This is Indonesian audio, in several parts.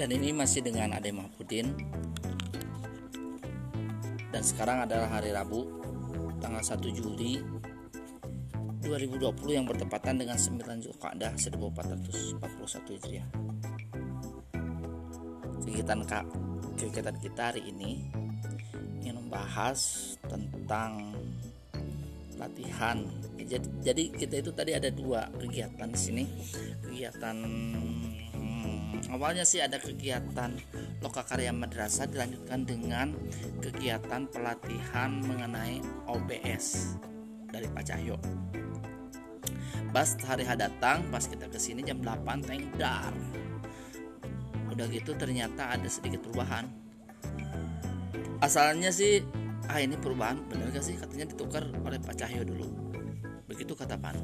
Dan ini masih dengan Ade Mahfudin. Dan sekarang adalah hari Rabu Tanggal 1 Juli 2020 yang bertepatan dengan 9 Zulqa'dah 1441 Hijriah. Kegiatan, kegiatan kita hari ini ingin membahas tentang latihan. Jadi, jadi kita itu tadi ada dua kegiatan di sini. Kegiatan awalnya sih ada kegiatan lokakarya madrasah dilanjutkan dengan kegiatan pelatihan mengenai OBS dari Pak Cahyo. Pas hari datang pas kita ke sini jam 8 tengdar udah gitu ternyata ada sedikit perubahan. Asalnya sih ah ini perubahan bener gak sih? Katanya ditukar oleh Pak Cahyo dulu. Begitu kata Pak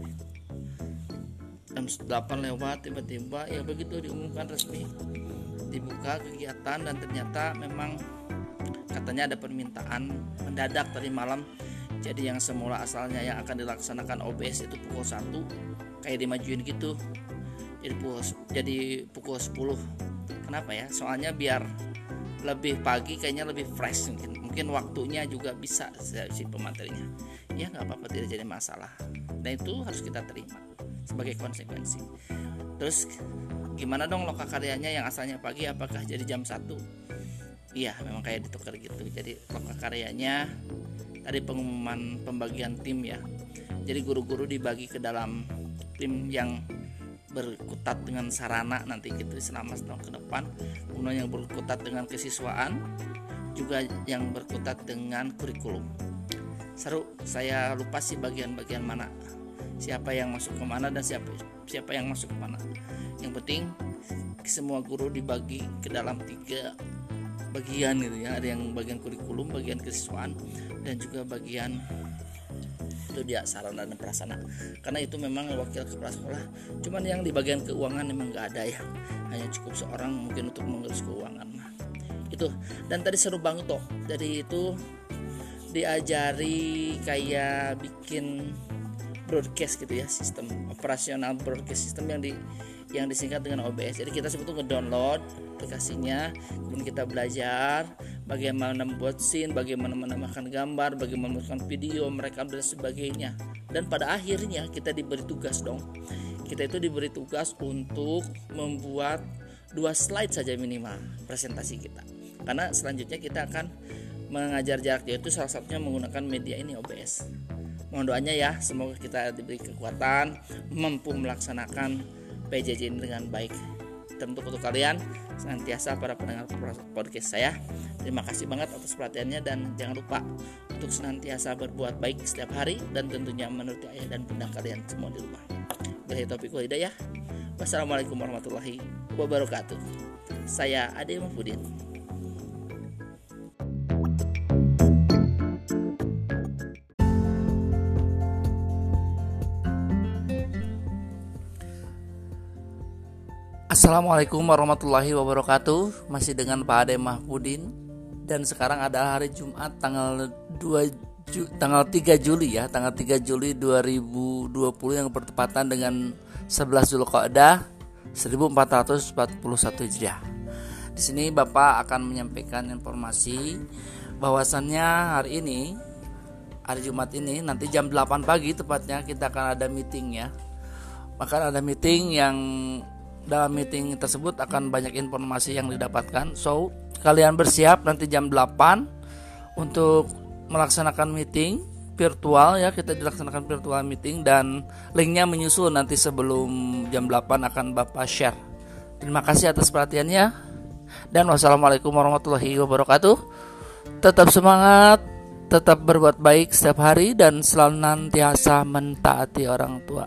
jam 8 lewat tiba-tiba ya begitu diumumkan resmi. Dibuka kegiatan dan ternyata memang katanya ada permintaan mendadak tadi malam. Jadi yang semula asalnya yang akan dilaksanakan OBS itu pukul 1 kayak dimajuin gitu. Jadi pukul jadi pukul 10 kenapa ya? Soalnya biar lebih pagi kayaknya lebih fresh mungkin. Mungkin waktunya juga bisa si pematerinya. Ya nggak apa-apa tidak jadi masalah. Dan itu harus kita terima sebagai konsekuensi. Terus gimana dong loka karyanya yang asalnya pagi? Apakah jadi jam 1 iya memang kayak ditukar gitu. Jadi loka karyanya tadi pengumuman pembagian tim ya. Jadi guru-guru dibagi ke dalam tim yang berkutat dengan sarana nanti gitu selama setahun ke depan. Kemudian yang berkutat dengan kesiswaan juga yang berkutat dengan kurikulum. Seru saya lupa sih bagian-bagian mana siapa yang masuk ke mana dan siapa siapa yang masuk ke mana. Yang penting semua guru dibagi ke dalam tiga bagian gitu ya. Ada yang bagian kurikulum bagian kesiswaan dan juga bagian itu dia sarana dan prasarana. Karena itu memang wakil kepala sekolah cuman yang di bagian keuangan memang nggak ada ya. Hanya cukup seorang mungkin untuk mengurus keuangan. Itu. Dan tadi seru banget toh. Dari itu diajari kayak bikin broadcast gitu ya sistem operasional broadcast system yang di yang disingkat dengan OBS jadi kita sebetulnya ngedownload aplikasinya kemudian kita belajar bagaimana membuat scene bagaimana menambahkan gambar bagaimana membuat video merekam dan sebagainya. Dan pada akhirnya kita diberi tugas dong. Kita itu diberi tugas untuk membuat dua slide saja minimal presentasi kita. Karena selanjutnya kita akan mengajar jarak jauh itu salah satunya menggunakan media ini OBS mohon doanya ya semoga kita diberi kekuatan mampu melaksanakan PJJ ini dengan baik. Teruntuk untuk kalian senantiasa para pendengar podcast saya terima kasih banget atas perhatiannya dan jangan lupa untuk senantiasa berbuat baik setiap hari dan tentunya menuruti ayah dan bunda kalian semua di rumah. Bila topik hidayah Wassalamualaikum warahmatullahi wabarakatuh. Saya Ade Mahfudin Assalamualaikum warahmatullahi wabarakatuh. Masih dengan Pak Ade Mahfudin. Dan sekarang adalah hari Jumat tanggal 2 Ju, tanggal 3 Juli ya. Tanggal 3 Juli 2020 yang bertepatan dengan 11 Zulqa'dah 1441 Hijriah. Di sini Bapak akan menyampaikan informasi bahwasannya hari ini hari Jumat ini nanti jam 8 pagi tepatnya kita akan ada meeting ya. Maka ada meeting yang dalam meeting tersebut akan banyak informasi yang didapatkan. So, kalian bersiap nanti jam 8 untuk melaksanakan meeting virtual ya. Kita dilaksanakan virtual meeting dan linknya menyusul nanti sebelum jam 8 akan Bapak share. Terima kasih atas perhatiannya. Dan wassalamualaikum warahmatullahi wabarakatuh. Tetap semangat, tetap berbuat baik setiap hari dan selalu nantiasa mentaati orang tua.